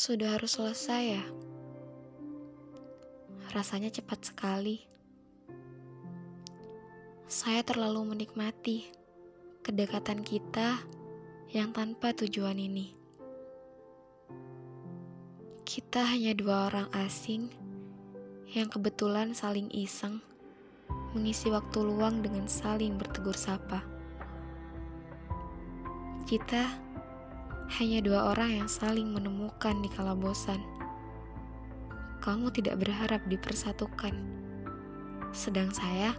Sudah harus selesai ya? Rasanya cepat sekali. Saya terlalu menikmati kedekatan kita yang tanpa tujuan ini. Kita hanya dua orang asing yang kebetulan saling iseng mengisi waktu luang dengan saling bertegur sapa. Kita hanya dua orang yang saling menemukan di kala bosan. Kamu tidak berharap dipersatukan, sedang saya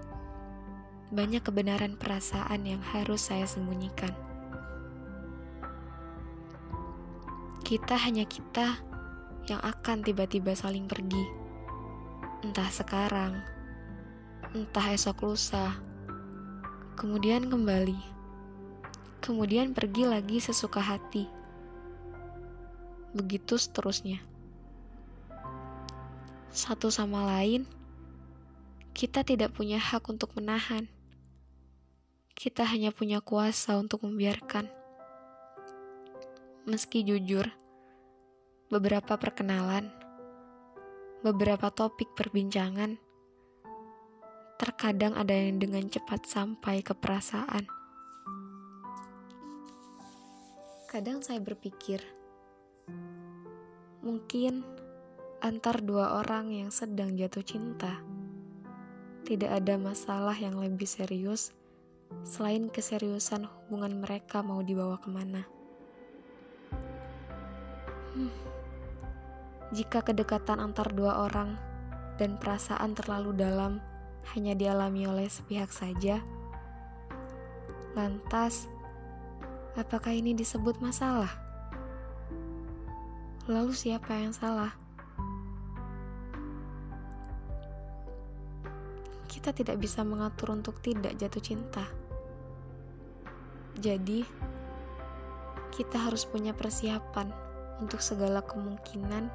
banyak kebenaran perasaan yang harus saya sembunyikan. Kita hanya kita yang akan tiba-tiba saling pergi, entah sekarang, entah esok lusa, kemudian kembali kemudian pergi lagi sesuka hati. Begitu seterusnya. Satu sama lain, kita tidak punya hak untuk menahan. Kita hanya punya kuasa untuk membiarkan. Meski jujur, beberapa perkenalan, beberapa topik perbincangan, terkadang ada yang dengan cepat sampai ke perasaan. Kadang saya berpikir, mungkin antar dua orang yang sedang jatuh cinta, tidak ada masalah yang lebih serius selain keseriusan hubungan mereka mau dibawa ke mana. Hmm. Jika kedekatan antar dua orang dan perasaan terlalu dalam hanya dialami oleh sepihak saja, lantas Apakah ini disebut masalah? Lalu siapa yang salah? Kita tidak bisa mengatur untuk tidak jatuh cinta. Jadi, kita harus punya persiapan untuk segala kemungkinan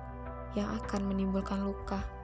yang akan menimbulkan luka.